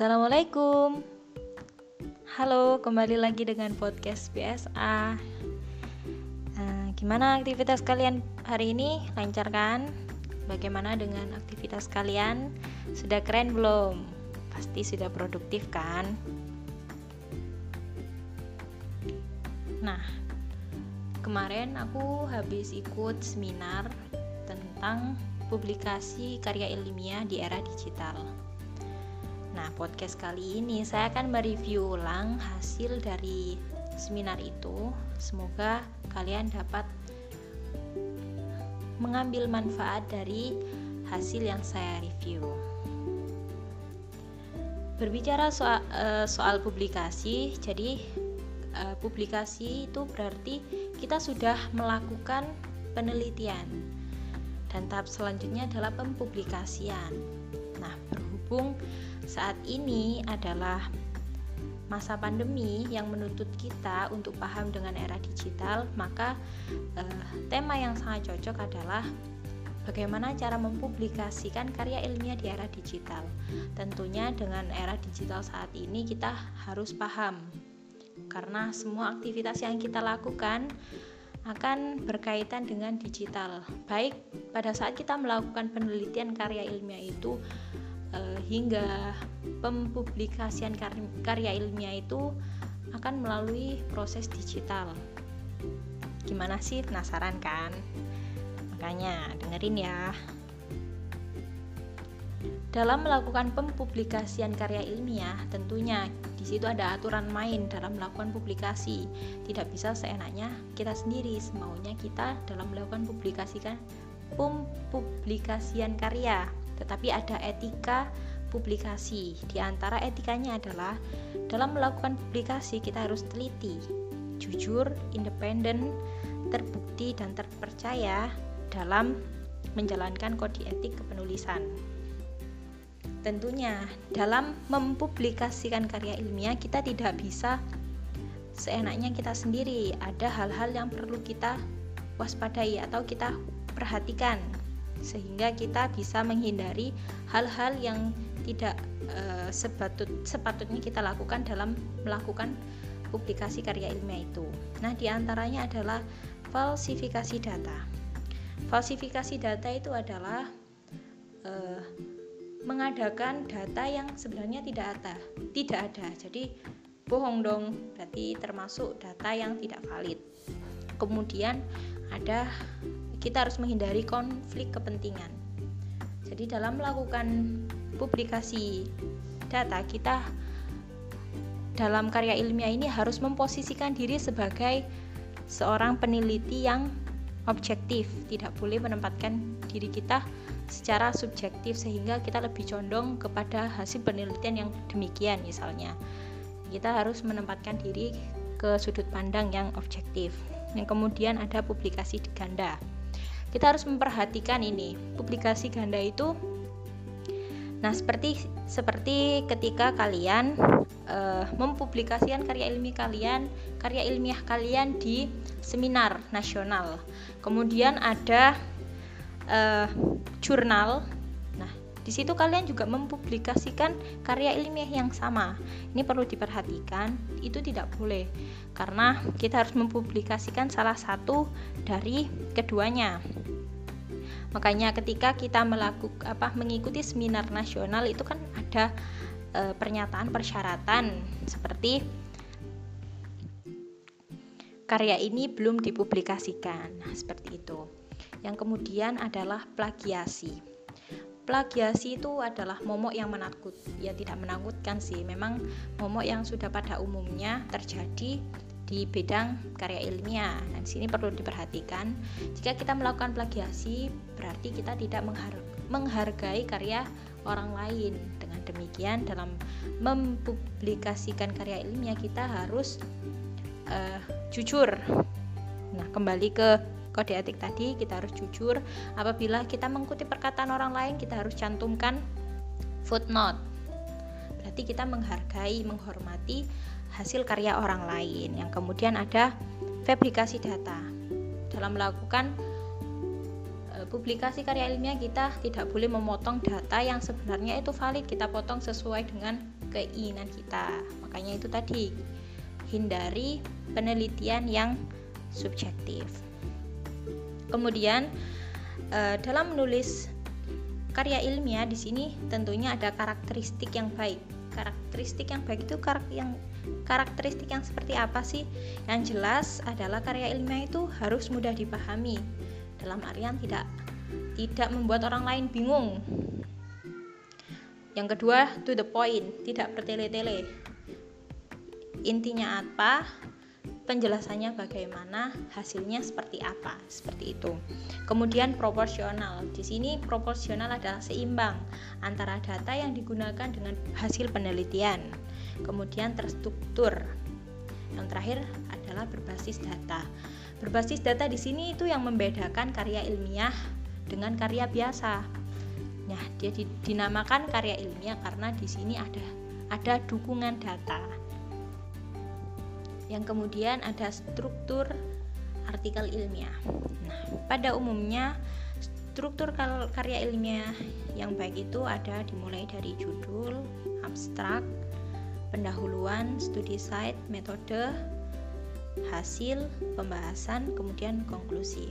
Assalamualaikum Halo, kembali lagi dengan podcast BSA nah, Gimana aktivitas kalian hari ini? Lancar kan? Bagaimana dengan aktivitas kalian? Sudah keren belum? Pasti sudah produktif kan? Nah, kemarin aku habis ikut seminar tentang publikasi karya ilmiah di era digital Nah, podcast kali ini saya akan mereview ulang hasil dari seminar itu. Semoga kalian dapat mengambil manfaat dari hasil yang saya review. Berbicara soal, uh, soal publikasi, jadi uh, publikasi itu berarti kita sudah melakukan penelitian dan tahap selanjutnya adalah pempublikasian. Nah, berhubung saat ini adalah masa pandemi yang menuntut kita untuk paham dengan era digital, maka eh, tema yang sangat cocok adalah bagaimana cara mempublikasikan karya ilmiah di era digital. Tentunya dengan era digital saat ini kita harus paham karena semua aktivitas yang kita lakukan akan berkaitan dengan digital. Baik pada saat kita melakukan penelitian karya ilmiah itu uh, hingga pempublikasian karya ilmiah itu akan melalui proses digital. Gimana sih penasaran kan? Makanya dengerin ya. Dalam melakukan pempublikasian karya ilmiah, tentunya di situ ada aturan main dalam melakukan publikasi. Tidak bisa seenaknya kita sendiri, semaunya kita dalam melakukan publikasikan pempublikasian karya tetapi ada etika publikasi. Di antara etikanya adalah dalam melakukan publikasi kita harus teliti, jujur, independen, terbukti dan terpercaya dalam menjalankan kode etik kepenulisan. Tentunya dalam mempublikasikan karya ilmiah kita tidak bisa seenaknya kita sendiri. Ada hal-hal yang perlu kita waspadai atau kita perhatikan sehingga kita bisa menghindari hal-hal yang tidak e, sepatut, sepatutnya kita lakukan dalam melakukan publikasi karya ilmiah itu. Nah, di antaranya adalah falsifikasi data. Falsifikasi data itu adalah e, mengadakan data yang sebenarnya tidak ada, tidak ada. Jadi bohong dong, berarti termasuk data yang tidak valid. Kemudian ada kita harus menghindari konflik kepentingan. Jadi dalam melakukan publikasi data kita dalam karya ilmiah ini harus memposisikan diri sebagai seorang peneliti yang objektif, tidak boleh menempatkan diri kita secara subjektif sehingga kita lebih condong kepada hasil penelitian yang demikian misalnya. Kita harus menempatkan diri ke sudut pandang yang objektif. Yang kemudian ada publikasi ganda kita harus memperhatikan ini. Publikasi ganda itu nah seperti seperti ketika kalian uh, mempublikasikan karya ilmiah kalian karya ilmiah kalian di seminar nasional. Kemudian ada uh, jurnal di situ kalian juga mempublikasikan karya ilmiah yang sama. Ini perlu diperhatikan, itu tidak boleh karena kita harus mempublikasikan salah satu dari keduanya. Makanya ketika kita melakukan apa mengikuti seminar nasional itu kan ada e, pernyataan persyaratan seperti karya ini belum dipublikasikan. Nah, seperti itu. Yang kemudian adalah plagiasi. Plagiasi itu adalah momok yang menakut. Ya tidak menakutkan sih. Memang momok yang sudah pada umumnya terjadi di bidang karya ilmiah. Nah, di sini perlu diperhatikan, jika kita melakukan plagiasi, berarti kita tidak menghargai karya orang lain. Dengan demikian, dalam mempublikasikan karya ilmiah kita harus uh, jujur. Nah, kembali ke kode etik tadi, kita harus jujur. Apabila kita mengikuti perkataan orang lain, kita harus cantumkan footnote. Berarti kita menghargai, menghormati hasil karya orang lain. Yang kemudian ada fabrikasi data. Dalam melakukan e, publikasi karya ilmiah kita tidak boleh memotong data yang sebenarnya itu valid, kita potong sesuai dengan keinginan kita makanya itu tadi hindari penelitian yang subjektif kemudian eh, dalam menulis karya ilmiah di sini tentunya ada karakteristik yang baik. Karakteristik yang baik itu karakter yang karakteristik yang seperti apa sih? Yang jelas adalah karya ilmiah itu harus mudah dipahami. Dalam artian tidak tidak membuat orang lain bingung. Yang kedua to the point tidak bertele-tele. Intinya apa penjelasannya bagaimana, hasilnya seperti apa, seperti itu. Kemudian proporsional. Di sini proporsional adalah seimbang antara data yang digunakan dengan hasil penelitian. Kemudian terstruktur. Yang terakhir adalah berbasis data. Berbasis data di sini itu yang membedakan karya ilmiah dengan karya biasa. Nah, dia dinamakan karya ilmiah karena di sini ada ada dukungan data yang kemudian ada struktur artikel ilmiah. Nah, pada umumnya struktur karya ilmiah yang baik itu ada dimulai dari judul, abstrak, pendahuluan, studi site, metode, hasil, pembahasan, kemudian konklusi.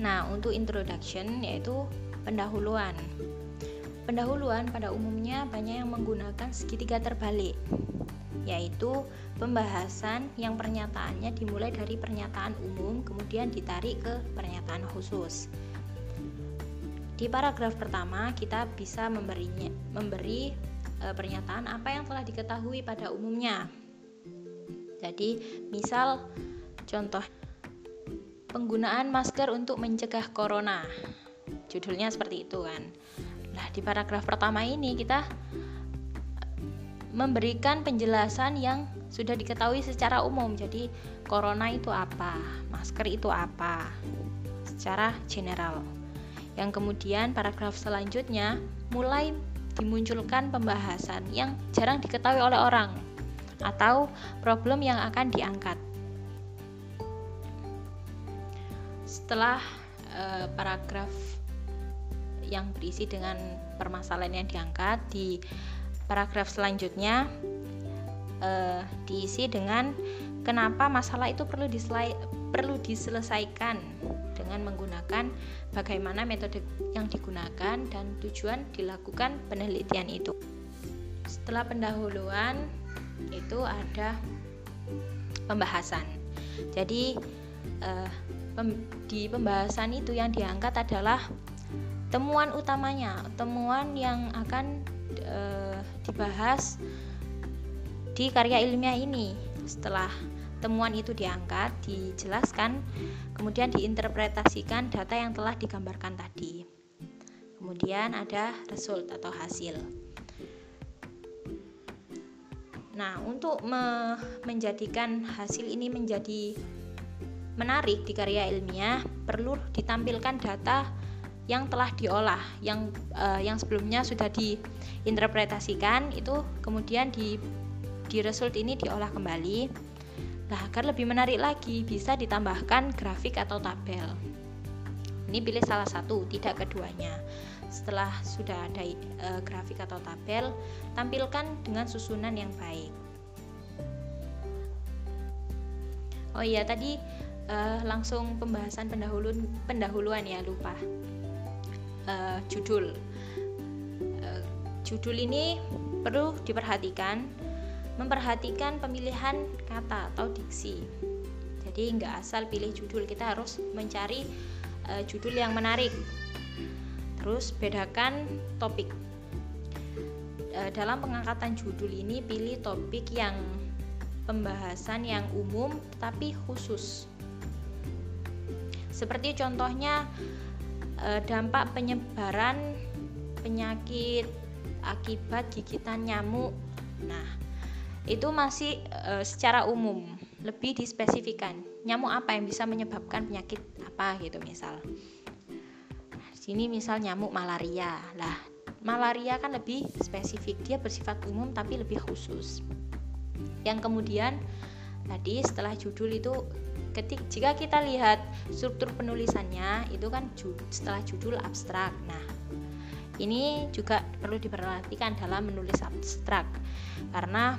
Nah, untuk introduction yaitu pendahuluan. Pendahuluan pada umumnya banyak yang menggunakan segitiga terbalik, yaitu pembahasan yang pernyataannya dimulai dari pernyataan umum kemudian ditarik ke pernyataan khusus. Di paragraf pertama kita bisa memberinya, memberi e, pernyataan apa yang telah diketahui pada umumnya. Jadi, misal contoh penggunaan masker untuk mencegah corona. Judulnya seperti itu kan. Nah, di paragraf pertama ini kita memberikan penjelasan yang sudah diketahui secara umum. Jadi, corona itu apa? Masker itu apa? Secara general. Yang kemudian paragraf selanjutnya mulai dimunculkan pembahasan yang jarang diketahui oleh orang atau problem yang akan diangkat. Setelah uh, paragraf yang berisi dengan permasalahan yang diangkat di paragraf selanjutnya eh, diisi dengan kenapa masalah itu perlu diselai, perlu diselesaikan dengan menggunakan bagaimana metode yang digunakan dan tujuan dilakukan penelitian itu. Setelah pendahuluan itu ada pembahasan. Jadi eh, pem, di pembahasan itu yang diangkat adalah temuan utamanya, temuan yang akan e, dibahas di karya ilmiah ini. Setelah temuan itu diangkat, dijelaskan, kemudian diinterpretasikan data yang telah digambarkan tadi. Kemudian ada result atau hasil. Nah, untuk me menjadikan hasil ini menjadi menarik di karya ilmiah, perlu ditampilkan data yang telah diolah yang uh, yang sebelumnya sudah diinterpretasikan itu kemudian di di result ini diolah kembali. Nah agar lebih menarik lagi bisa ditambahkan grafik atau tabel. Ini pilih salah satu tidak keduanya. Setelah sudah ada uh, grafik atau tabel tampilkan dengan susunan yang baik. Oh iya tadi uh, langsung pembahasan pendahuluan pendahuluan ya lupa uh, judul. Uh, judul ini perlu diperhatikan, memperhatikan pemilihan kata atau diksi. Jadi nggak asal pilih judul, kita harus mencari uh, judul yang menarik. Terus bedakan topik. Uh, dalam pengangkatan judul ini pilih topik yang pembahasan yang umum tapi khusus. Seperti contohnya e, dampak penyebaran penyakit akibat gigitan nyamuk. Nah, itu masih e, secara umum, lebih dispesifikan. Nyamuk apa yang bisa menyebabkan penyakit apa gitu misal. sini misal nyamuk malaria. Lah, malaria kan lebih spesifik, dia bersifat umum tapi lebih khusus. Yang kemudian tadi setelah judul itu ketik jika kita lihat struktur penulisannya itu kan setelah judul abstrak. Nah Ini juga perlu diperhatikan dalam menulis abstrak. Karena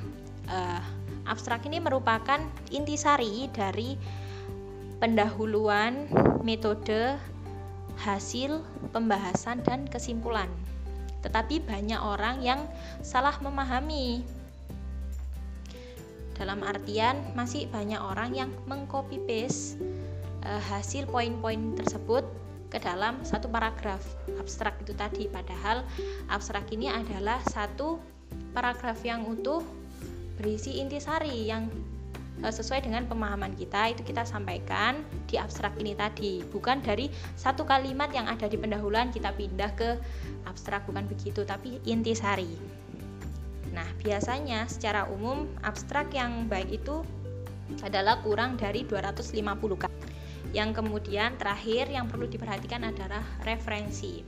uh, abstrak ini merupakan intisari dari pendahuluan, metode, hasil, pembahasan dan kesimpulan. Tetapi banyak orang yang salah memahami dalam artian masih banyak orang yang mengcopy paste uh, hasil poin-poin tersebut ke dalam satu paragraf abstrak itu tadi. Padahal abstrak ini adalah satu paragraf yang utuh berisi intisari yang uh, sesuai dengan pemahaman kita. Itu kita sampaikan di abstrak ini tadi. Bukan dari satu kalimat yang ada di pendahuluan kita pindah ke abstrak bukan begitu tapi intisari Nah, biasanya secara umum abstrak yang baik itu adalah kurang dari 250 kata. Yang kemudian terakhir yang perlu diperhatikan adalah referensi.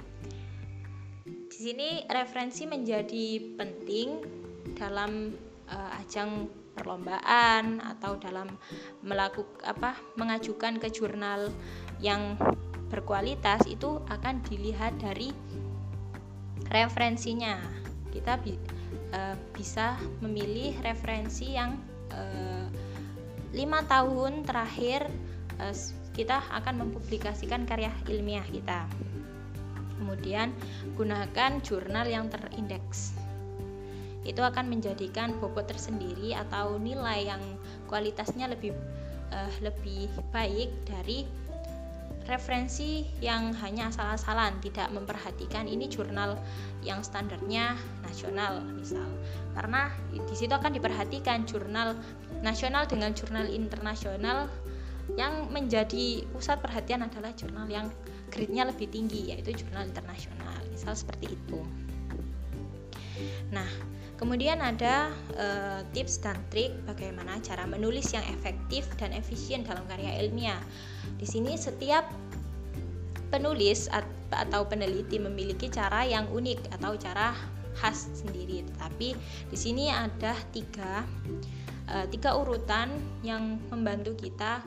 Di sini referensi menjadi penting dalam uh, ajang perlombaan atau dalam melakukan apa mengajukan ke jurnal yang berkualitas itu akan dilihat dari referensinya. Kita uh, bisa memilih referensi yang uh, lima tahun terakhir uh, kita akan mempublikasikan karya ilmiah kita. Kemudian gunakan jurnal yang terindeks. Itu akan menjadikan bobot tersendiri atau nilai yang kualitasnya lebih uh, lebih baik dari referensi yang hanya asal-asalan tidak memperhatikan ini jurnal yang standarnya nasional misal. Karena di situ akan diperhatikan jurnal nasional dengan jurnal internasional yang menjadi pusat perhatian adalah jurnal yang grade-nya lebih tinggi yaitu jurnal internasional misal seperti itu nah Kemudian ada e, tips dan trik bagaimana cara menulis yang efektif dan efisien dalam karya ilmiah. Di sini setiap penulis atau peneliti memiliki cara yang unik atau cara khas sendiri. Tetapi di sini ada tiga e, tiga urutan yang membantu kita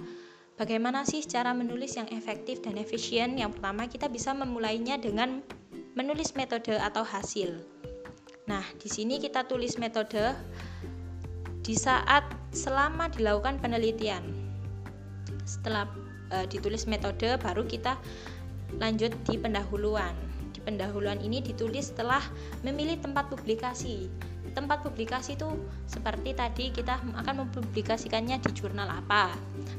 bagaimana sih cara menulis yang efektif dan efisien. Yang pertama kita bisa memulainya dengan menulis metode atau hasil. Nah, di sini kita tulis metode di saat selama dilakukan penelitian. Setelah e, ditulis metode, baru kita lanjut di pendahuluan. Di pendahuluan ini ditulis setelah memilih tempat publikasi. Tempat publikasi itu seperti tadi kita akan mempublikasikannya di jurnal apa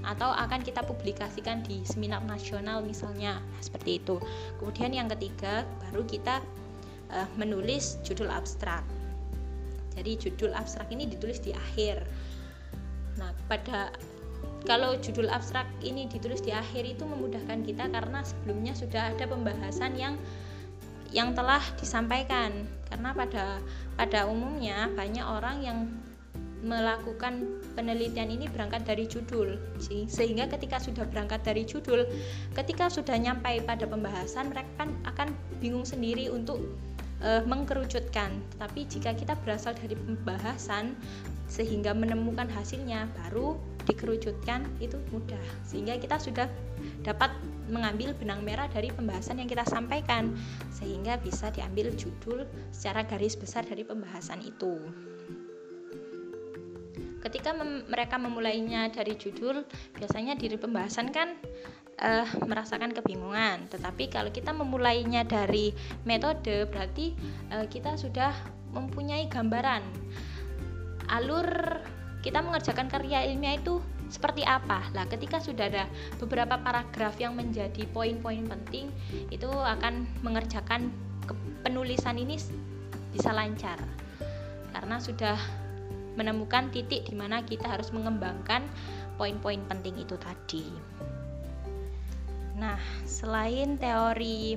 atau akan kita publikasikan di seminar nasional misalnya nah, seperti itu. Kemudian yang ketiga baru kita uh, menulis judul abstrak. Jadi judul abstrak ini ditulis di akhir. Nah, pada kalau judul abstrak ini ditulis di akhir itu memudahkan kita karena sebelumnya sudah ada pembahasan yang yang telah disampaikan. Karena pada pada umumnya banyak orang yang melakukan penelitian ini berangkat dari judul sehingga ketika sudah berangkat dari judul ketika sudah nyampai pada pembahasan mereka kan akan bingung sendiri untuk uh, mengkerucutkan. Tapi jika kita berasal dari pembahasan sehingga menemukan hasilnya baru dikerucutkan itu mudah. Sehingga kita sudah dapat mengambil benang merah dari pembahasan yang kita sampaikan sehingga bisa diambil judul secara garis besar dari pembahasan itu. Ketika mem mereka memulainya dari judul, biasanya diri pembahasan kan uh, merasakan kebingungan. Tetapi kalau kita memulainya dari metode, berarti uh, kita sudah mempunyai gambaran alur kita mengerjakan karya ilmiah itu seperti apa? Lah, ketika sudah ada beberapa paragraf yang menjadi poin-poin penting, itu akan mengerjakan penulisan ini bisa lancar karena sudah menemukan titik di mana kita harus mengembangkan poin-poin penting itu tadi. Nah, selain teori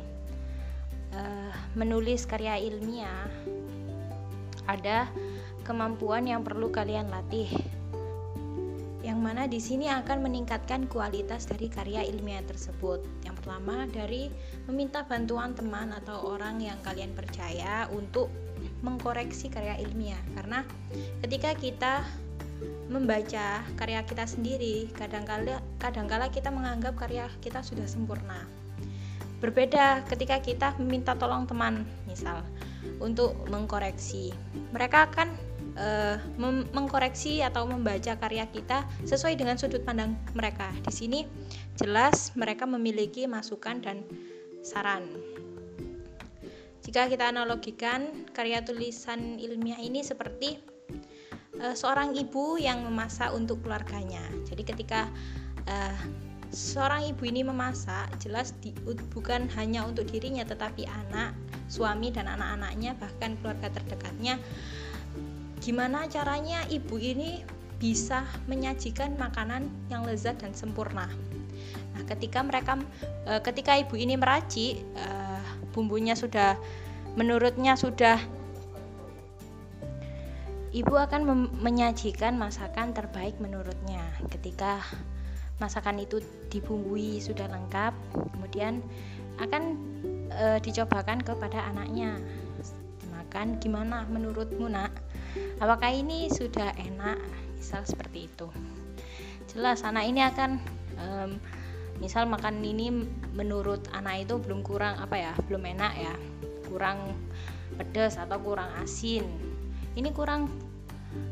uh, menulis karya ilmiah, ada kemampuan yang perlu kalian latih. Yang mana di sini akan meningkatkan kualitas dari karya ilmiah tersebut. Yang pertama dari meminta bantuan teman atau orang yang kalian percaya untuk mengkoreksi karya ilmiah. Karena ketika kita membaca karya kita sendiri kadangkala kadangkala kita menganggap karya kita sudah sempurna. Berbeda ketika kita meminta tolong teman misal untuk mengkoreksi. Mereka akan uh, mengkoreksi atau membaca karya kita sesuai dengan sudut pandang mereka. Di sini jelas mereka memiliki masukan dan saran. Jika kita analogikan karya tulisan ilmiah ini seperti uh, seorang ibu yang memasak untuk keluarganya jadi ketika uh, seorang ibu ini memasak jelas di, bukan hanya untuk dirinya tetapi anak, suami dan anak-anaknya bahkan keluarga terdekatnya. Gimana caranya ibu ini bisa menyajikan makanan yang lezat dan sempurna. Nah, ketika mereka e, ketika ibu ini meracik e, bumbunya sudah menurutnya sudah ibu akan menyajikan masakan terbaik menurutnya. Ketika masakan itu dibumbui sudah lengkap kemudian akan e, dicobakan kepada anaknya. Makan gimana menurutmu nak? Apakah ini sudah enak? Misal seperti itu. Jelas anak ini akan e, misal makan ini menurut anak itu belum kurang apa ya belum enak ya. Kurang pedas atau kurang asin ini kurang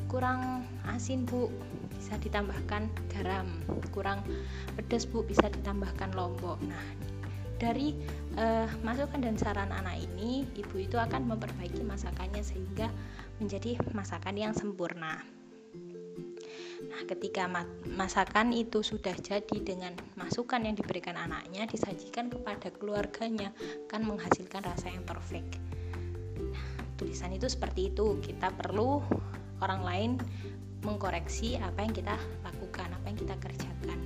kurang asin bu. Bisa ditambahkan garam kurang pedas bu. Bisa ditambahkan lombok. Nah dari uh, masukan dan saran anak ini ibu itu akan memperbaiki masakannya sehingga menjadi masakan yang sempurna. Nah, ketika masakan itu sudah jadi dengan masukan yang diberikan anaknya disajikan kepada keluarganya kan menghasilkan rasa yang perfect. Nah, tulisan itu seperti itu. Kita perlu orang lain mengkoreksi apa yang kita lakukan, apa yang kita kerjakan.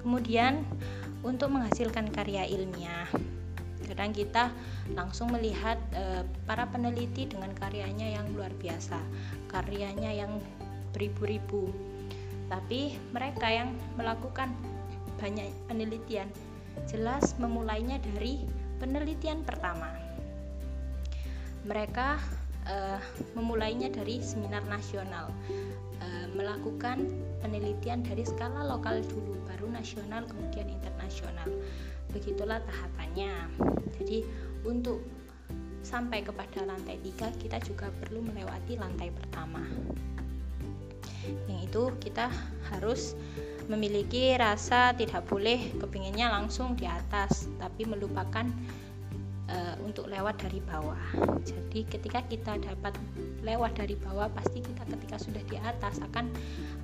Kemudian untuk menghasilkan karya ilmiah, kadang kita langsung melihat e, para peneliti dengan karyanya yang luar biasa, karyanya yang beribu-ribu. Tapi mereka yang melakukan banyak penelitian jelas memulainya dari penelitian pertama. Mereka uh, memulainya dari seminar nasional uh, melakukan penelitian dari skala lokal dulu baru nasional kemudian internasional. Begitulah tahapannya. Jadi untuk sampai kepada lantai tiga kita juga perlu melewati lantai pertama. Yang itu kita harus memiliki rasa tidak boleh kepinginnya langsung di atas tapi melupakan uh, untuk lewat dari bawah. Jadi ketika kita dapat lewat dari bawah pasti kita ketika sudah di atas akan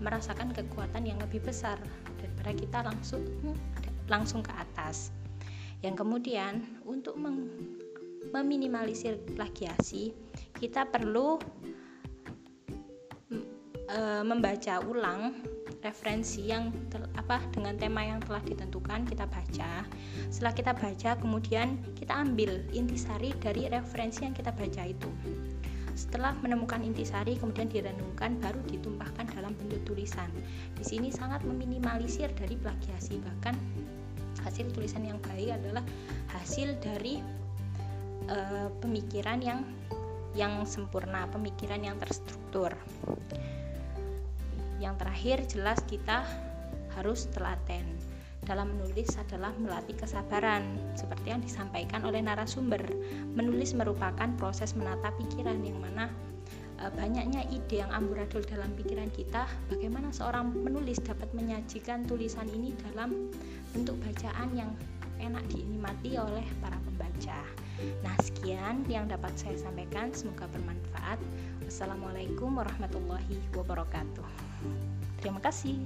merasakan kekuatan yang lebih besar daripada kita langsung langsung ke atas. Yang kemudian untuk meminimalisir plagiasi kita perlu uh, membaca ulang referensi yang apa dengan tema yang telah ditentukan kita baca. Setelah kita baca, kemudian kita ambil intisari dari referensi yang kita baca itu. Setelah menemukan intisari, kemudian direnungkan, baru ditumpahkan dalam bentuk tulisan. Di sini sangat meminimalisir dari plagiasi, bahkan hasil tulisan yang baik adalah hasil dari uh, pemikiran yang yang sempurna, pemikiran yang terstruktur yang terakhir jelas kita harus telaten. Dalam menulis adalah melatih kesabaran seperti yang disampaikan oleh narasumber. Menulis merupakan proses menata pikiran yang mana e, banyaknya ide yang amburadul dalam pikiran kita. Bagaimana seorang penulis dapat menyajikan tulisan ini dalam bentuk bacaan yang enak dinikmati oleh para pembaca? Nah sekian yang dapat saya sampaikan. Semoga bermanfaat. Wassalamualaikum warahmatullahi wabarakatuh. Terima kasih.